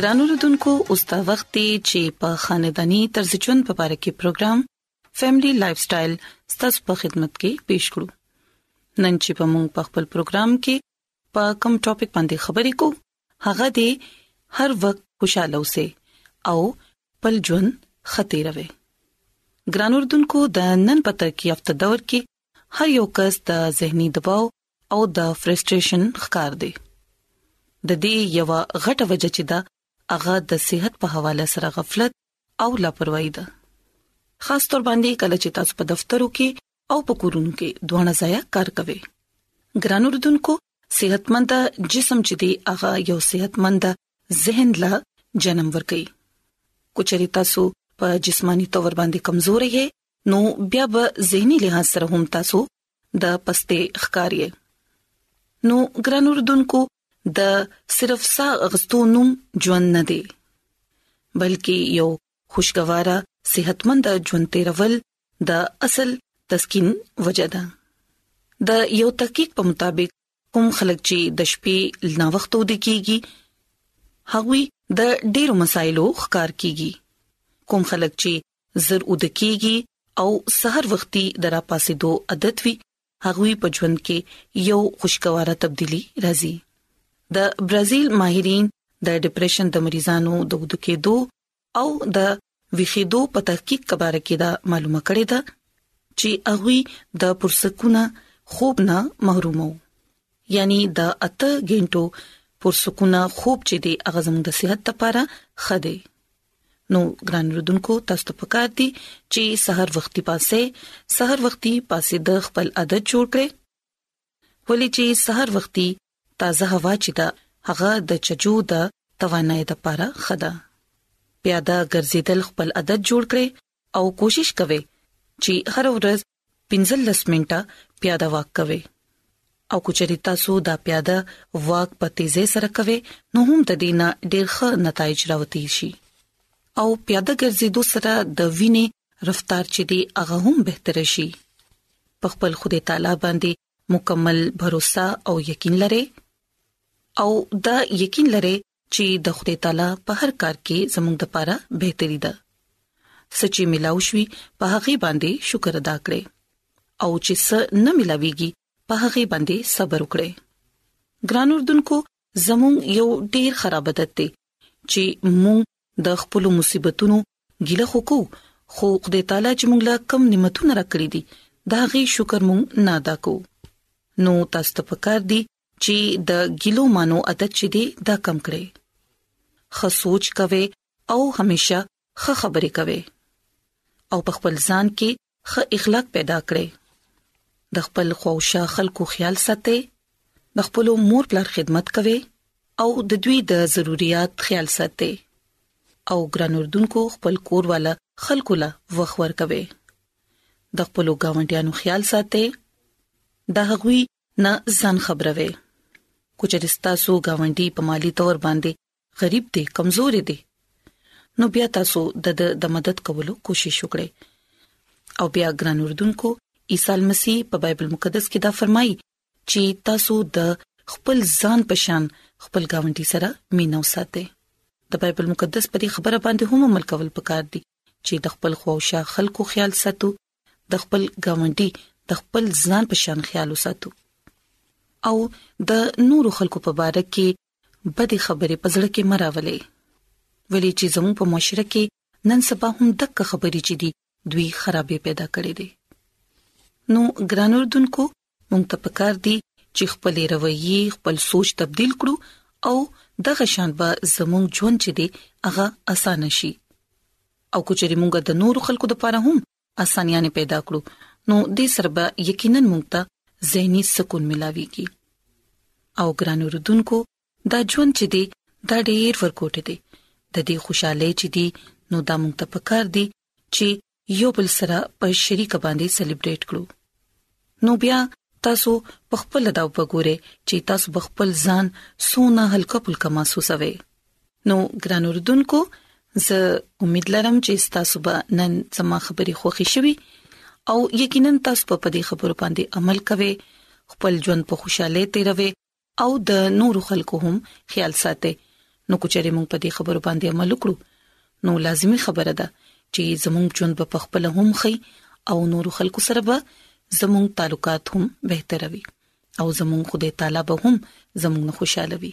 ګرانو رودونکو اوس دا وخت دی چې په خاندانی طرز ژوند په اړه کې پروګرام فیملی لایف سټایل ستاسو په خدمت کې پیښ کړو نن چې په موږ په خپل پروګرام کې په کوم ټاپک باندې خبرې کوو هغه دې هر وخت خوشاله اوسې او خپل ژوند ختیروي ګران اردوونکو د نن په ترقی یافته دور کې هر یو کس د زهنی دباو او د فرستریشن ښکار دی د دې یو غټه وجه چې دا هغه د صحت په حواله سره غفلت او لاپروايي ده خاص تور باندې کله چې تاسو په دفترو کې او په کورونو کې دوه ځای کار کوي ګران اردوونکو صحتمند جسم چې دی هغه یو صحتمند ذهن لا جنم ورکړي کچري تاسو په جسمانی تور باندې کمزوري یې نو بیا به زهنی لحاظ سره هم تاسو د پسته ښکاری نو ګران اردوونکو د صرف سا غستو نوم ژوند نه دی بلکې یو خوشګوارا صحتمند ژوند تیرول د اصل تسکین وجه ده د یو تحقیق په مطابق کوم خلک چې د شپې لنا وخت ود کیږي هغوی د ډیرو مسایلو ښکار کیږي کوم خلک چې زر ود کیږي او سحر وختي درا پاسې دو عادت وي هغوی په ژوند کې یو خوشگواره تبدیلی راځي د برازیل ماهرین د ډیپریشن د مریضانو د ود کېدو او د ویخیدو په تحقیق کبار کې دا معلومه کړې ده چې هغه د پرسکونه خوب نه محرومو یعنی د اته غنټو پرسکونه خوب چې دی هغه زموږ د صحت لپاره خده نو ګران رودونکو تاسو ته پکار دي چې سحر وختي پاسه سحر وختي پاسه د خپل عادت جوړ کړئ ولې چې سحر وختي تازه هوا چې دا هغه د چجو د توانای د پاره خدا پیاده ګرځیدل خپل عادت جوړ کړي او کوشش کوي چې هر ورځ 15 منټه پیاده واک کوي او کچري تاسو دا پیاده واک په تیزه سره کوي نو هم د دینه ډیر ښه نتایج راوتی شي او پیاده ګرځیدو سره د وینې رفتار چې دی هغه هم بهتر شي په خپل خدای تعالی باندې مکمل باور او یقین لرئ او دا یقین لرئ چې د خدای تعالی په هر کار کې زموږ د پاره بهتري ده سچې ملاو شوي په هغه باندې شکر ادا کړئ او چې څه نه ملاويږي په هغه باندې صبر وکړئ ګران اردوونکو زموږ یو ډیر خراب عادت دی چې موږ د خپل مصیبتونو ګیله خو کوو خو خدای تعالی چې موږ له کم نعمتونه راکړي دي دا غي شکر موږ نه ادا کوو نو تاسو ته پکار دي چې د ګیلو مانو عادت چې دي دا کم کړئ خه سوچ کوئ او همیشه خه خبرې کوئ او په خپل ځان کې ښه اخلاق پیدا کړئ، د خپل خواوشا خلکو خیال ساتئ، د خپل مور پلار خدمت کوئ او د دوی د ضرورت خیال ساتئ او ګران اردوونکو خپل کور والا خلکو لا وخت ورکوي د خپل گاونډیانو خیال ساتي د هغوی نه ځان خبروي کوچرستا سو گاونډي په مالی تور باندې غریب دی کمزوري دی نو بیا تاسو د د مدد کولو کوشش وکړئ او بیا ګران اردوونکو عیسی مسیح په بایبل مقدس کې دا فرمایي چې تاسو د خپل ځان پشان خپل گاونډي سره مینا وساتئ د بایبل مقدس په دې خبره باندې هم عمل کول پکار دي چې د خپل خوښه خلکو خیال ساتو د خپل گاونډي د خپل ځان پشان خیال وساتو او د نورو خلکو په اړه کې بدې خبرې په زړه کې مه راولئ، ولې چې زموږ په معاشره کې نن سبا هم دغه خبرې چې دي دوی خرابې پیدا کړې دي. نو ګران اردوونکو مونږ ته پکار دي چې خپلې رویې، خپل سوچ تبدیل کړو او دغه شان به زموږ ژوند چې دی هغه اسانه شي او کچري مونږ د نورو خلکو لپاره هم اسانیانې پیدا کړو نو دې سره به یقینا موږ ته زهنی سکون ملاويږي او ګرانو رودونکو دا ژوند چې دی دا ډېر ورکوټه دی د دې خوشاله چې دی نو دا موږ ته پکار دی چې یو بل سره په شریک باندې سلیبریټ کړو نو بیا تاسو په خپل دا وګوره چې تاسو په خپل ځان سونه هلکه پلکه محسوسوي نو ګران اردوونکو زه امید لرم چې تاسو به نن زما خبري خوښی شوي او یقینا تاسو په دې خبرو باندې عمل کوئ خپل ژوند په خوشاله تیروي او د نورو خلکو هم خیال ساتي نو کچري موږ په دې خبرو باندې عمل وکړو نو لازمی خبره ده چې زموږ ژوند په خپل هم خي او نورو خلکو سره به زموږ تعلقات هم بهتروي او زموږ خدای تعالی به هم زموږ خوشاله وي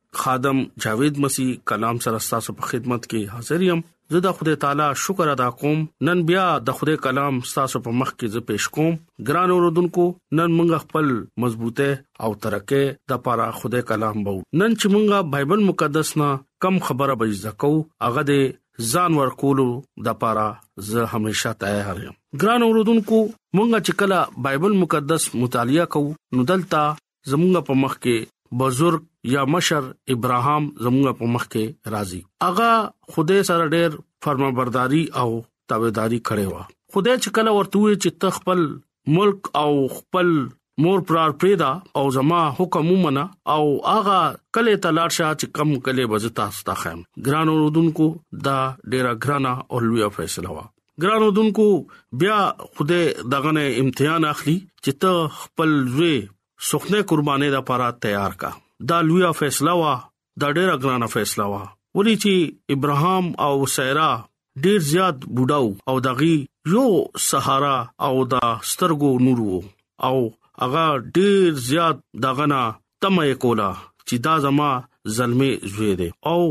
خادم جاوید مسیح کلام سره تاسو په خدمت کې حاضر یم زه د خدای تعالی شکر ادا کوم نن بیا د خدای کلام تاسو په مخ کې زه پېښ کوم ګران اوردونکو نن موږ خپل مضبوطه او ترقه د پاره خدای کلام بو نن چې موږ بایبل مقدس نه کم خبره به زکو هغه د ځان ورکولو د پاره زه همیشه تیار یم ګران اوردونکو مونږه چې کله بایبل مقدس مطالعه کوو نو دلته زمونږ په مخ کې بزرګ یا مشر ابراهام زمونږ په مخ کې راضي هغه خوده سره ډېر فرمانبرداري او تابعداري کړې و خوده چې کله ورته وی چې تخپل ملک او خپل مور پرار پریدا او زما حکم ومنه او اغا کله تلار شاه چې کم کله بزتا ستا خیم ګران اوردونکو دا ډیره ګرانه او لوی فیصله وا ګران اودونکو بیا خوده دغه نه امتحان اخلي چې ته خپل زوی سخنه قربانې د پاره تیار کا دا لوی فیصله وا دا ډیره ګرانه فیصله وا ولې چې ابراهام او سیرا ډیر زیات بډاو او دغي یو سهارا او دا سترګو نور وو او هغه ډیر زیات دغنا تمه یې کوله چې دا زما زلمی زوی دی او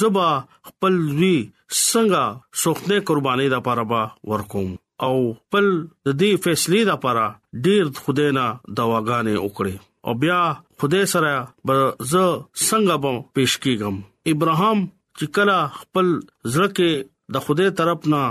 زبا خپل زوی څنګه سوخنه قرباني د پاره با ورکوم او خپل د دې فیصله د پاره ډیر خدای نه دواګانې وکړي او بیا خدای سره به زه څنګه به پیش کیږم ابراهام چې کله خپل زړه کې د خدای طرف نه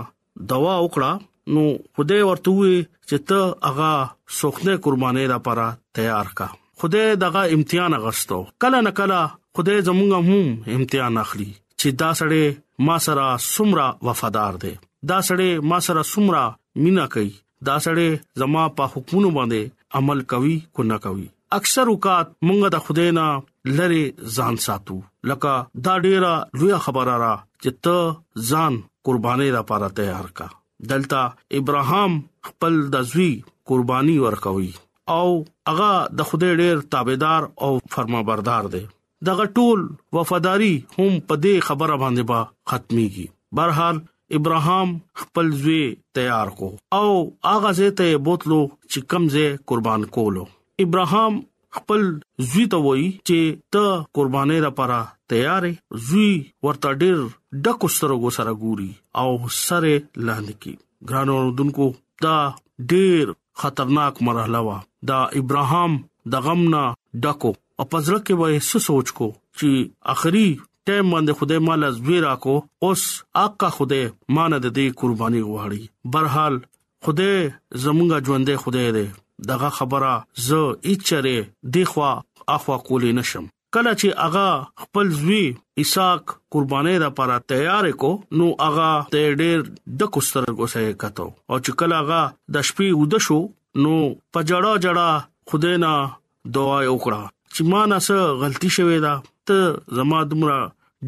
دوا وکړه نو خدای ورته وی چې ته هغه سوخنه قربانې را پاره تیار کا خدای دغه امتحان غستو کله نه کله خدای زمونږ هم امتحان اخلي چې دا سړی ما سره سمرا وفادار دی دا سړی ما سره سمرا مینا کوي دا سړی زما په حکمونو باندې عمل کوي کو نه کوي اکثر اوقات مونږ د خدای نه لری ځان ساتو لکه دا ډیره لوی خبره را چې ته ځان قرباني را پاره تیار کا دلته ابراهام خپل د زوی قرباني ورکوي او هغه د خدای ډیر تابعدار او فرمانبردار دی دغه ټول وفاداری هم په دې خبره باندې با ختميږي برحال ابراهام خپل زوی تیار کو او هغه زه ته بوتلو چې کمزه قربان کولو ابراهام خپل زوی ته وایي چې ته قربانې را پره تیارې زوی ورته ډیر ډکو سترګو سره ګوري او سره لاندې کی ګران اوردونکو دا ډیر خطرناک مرحله وا دا ابراهام د غم نه ډکو او پزړه کې وای څه سوچ کو چې اخري ټیم باندې خدای مال از وی راکو اوس آقا خدای مان د دې قرباني غواړي برحال خدای زمونږه ژوندې خدای دې دغه خبره زه ایچره دی خوا اخوا کولې نشم کله چې اغا خپل زوی اسحاق قربانې را پاره تیار کو نو اغا ته ډېر د کوستر غوسه کتو او چې کله اغا د شپې ود شو نو پجړا جړا خدای نه دعا یې وکړه چې ما نه څه غلطي شوې ده ته زما دمرا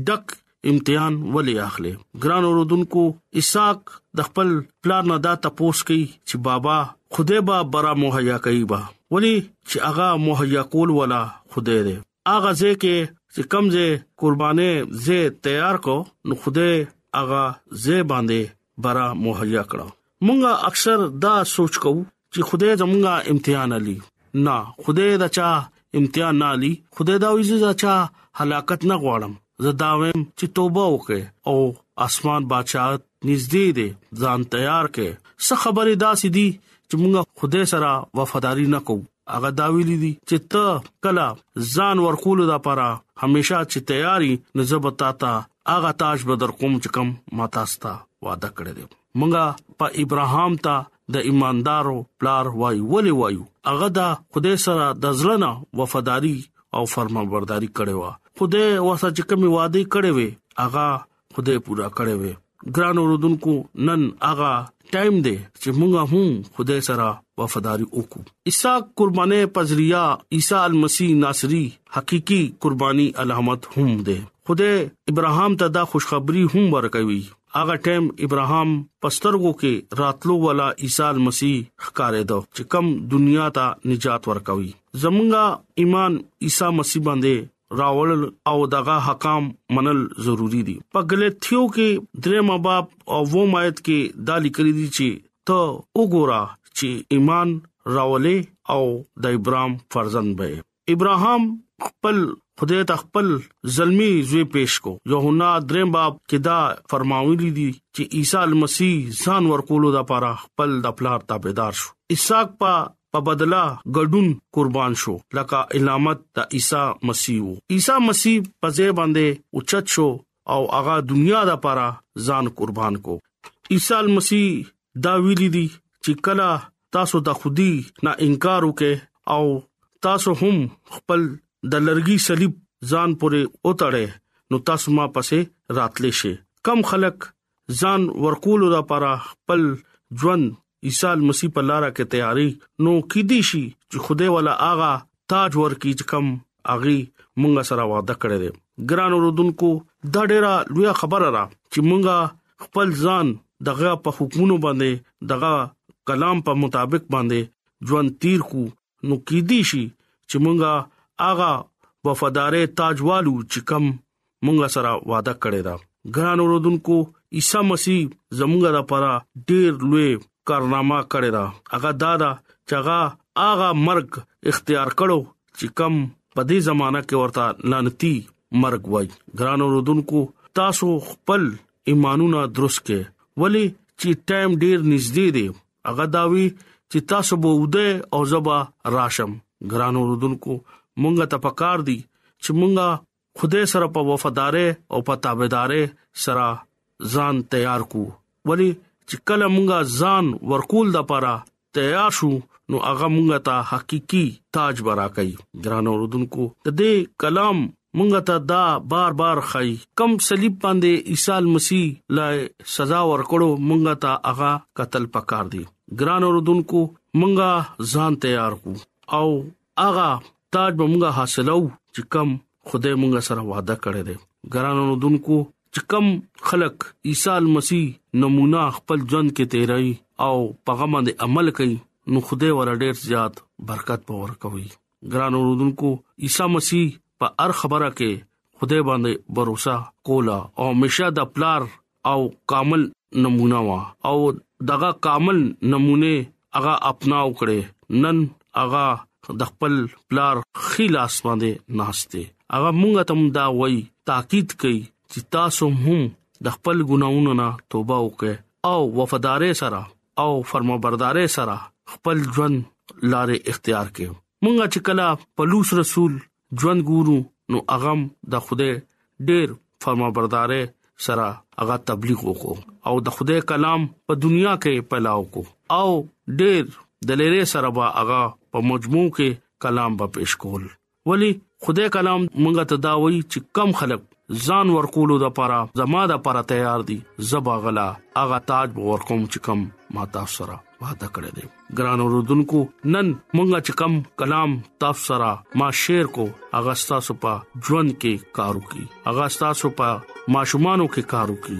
ډک امتحان ولې اخلي ګران اوردونکو اسحاق د خپل پلان نه دا تپوس کوي چې بابا خدای با برا مهیا کوي با ولی چې هغه مهیا کول ولا خدای دې هغه ځکه چې کمزه قربانې زه تیار کو نو خدای هغه زه باندې برا مهیا کړو مونږه اکثر دا سوچ کوو چې خدای زمونږه امتحان علي نه خدای دا چا امتحان نه علي خدای دا ویزه دا چا هلاکت نه غواړم زه دا ویم چې توبه وکړه او اسمان بادشاہ نږدې دی ځان تیار کړي څه خبره دا سدي چې موږ خدای سره وفاداری نه کوو هغه دا ویل دي چې ته کلا ځان ورکول د لپاره همیشا چې تیاری نزبت تا هغه تاج بدر کوم چې کم ماتاستا وعده کړی دی مونږه په ابراهام ته د ایماندارو پلار وای ولی وایو هغه د خدای سره د ځلنه وفاداری او فرمانبرداري کړې و خدای واسه چې کومي وعده کړې وي هغه خدای پورا کړې وي ګران اوردونکو نن هغه ټایم دی چې موږ هم خدای سره وفاداری وکړو عیسی قربانه پزریا عیسی المسی ناصری حقيقي قرباني علامت هم ده خدای ابراهام ته دا خوشخبری هم ورکوي هغه ټیم ابراهام پسترګو کې راتلو والا عیسی مسیح ښکارې دو چې کم دنیا ته نجات ورکوي زمونږه ایمان عیسی مسیح باندې راول او دغه حکام منل ضروری دي په غلطیو کې درې مباب او و مایت کې دا لیکل دي چې ته وګوره چې ایمان راولې او د ابراهام فرزند به ابراهام خپل خدای ته خپل زلمی زوی پیش کو یوهنا دریم باب کې دا فرماولی دي چې عیسی مسیح ځان ورکولو د پاره خپل د پلار تابعدار شو اسحاق په په بدلا ګډون قربان شو لکه علامت د عیسی مسیح وو عیسی مسیح په ځای باندې اوچت شو او هغه دنیا د پاره ځان قربان کو عیسی مسیح دا ویلي دي چې کله تاسو د خودي نه انکار وکې او تاسو هم خپل د لرګي صلیب ځان پورې اوتړې نو تاسو ما پسې راتلې شي کم خلک ځان ورکول لپاره خپل ژوند عیسی مسیح په لار کې تیاری نو کې دي شي چې خوده ولا آغا تاج ورکی چې کم اغي مونږه سره وعده کړی دی ګران اوردونکو دا ډیره لوی خبره را چې مونږه خپل ځان دغه په حکمونو باندې دغه کلام په مطابق باندې ژوند تیر کو نو کې دي شي چې مونږه آغا وفادارې تاجوالو چې کم مونږ سره وعده کړی دا ګران اوردونکو عیسی مسیح زمونږ لپاره ډیر لوی کارنامه کړی دا هغه دا دا چې هغه هغه مرګ اختیار کړو چې کم په دې زمانہ کې ورته لعنتی مرګ وای ګران اوردونکو تاسو خپل ایمانونه درست کې ولی چې ټایم ډیر نږدې دی هغه داوی چې تاسو به وده او زبا راشم ګران اوردونکو مونږه ته پکار دی چې مونږه خدای سره په وفادارې او په تابعدارې سره ځان تیار کو ولی چې کله مونږه ځان ورکول د پاره تیار شو نو هغه مونږه ته حقيقي تاج برا کوي ګران اوردونکو د دې کلام مونږ ته دا بار بار خای کم صلیب باندې عیسی مسیح لای سزا ورکړو مونږ ته هغه قتل پکار دی ګران اوردونکو مونږه ځان تیار کو او اغا تاج به موږ حاصلو چې کم خدای موږ سره وعده کړی دی ګرانو دونکو چې کم خلق عیسی مسیح نمونه خپل ژوند کې تیرای او پیغام باندې عمل کوي نو خدای ور ډیر زیات برکت پور کوي ګرانو دونکو عیسی مسیح په هر خبره کې خدای باندې باور کولا او همیشه د پلار او کامل نمونه وا او دغه کامل نمونه هغه اپنا وکړي نن هغه د خپل پلار خي لاس باندې ناشته هغه مونږ ته دا وایي تاکید کوي چې تاسو هم د خپل ګناونو نه توبه وکړئ او وفادار سره او فرمانبردار سره خپل ژوند لارې اختیار کړئ مونږه چې کلا پلوص رسول ژوند ګورو نو اغم د خوده ډیر فرمانبردارې سره هغه تبلیغ وکړو او د خوده کلام په دنیا کې پلاو کو او ډیر د لری سره با هغه په مجموع کې کلام به پیش کول ولی خوده کلام مونږ ته دا وایي چې کم خلک ځان ورکولو د پاره زما د پاره تیار دي زبا غلا اغه تاج به ورکوم چې کم ما تاسو سره وعده کړی دی ګران اوردونکو نن مونږه چې کم کلام تاسو سره ما شیر کو اغه تاسو په ژوند کې کارو کی اغه تاسو په ماشومانو کې کارو کی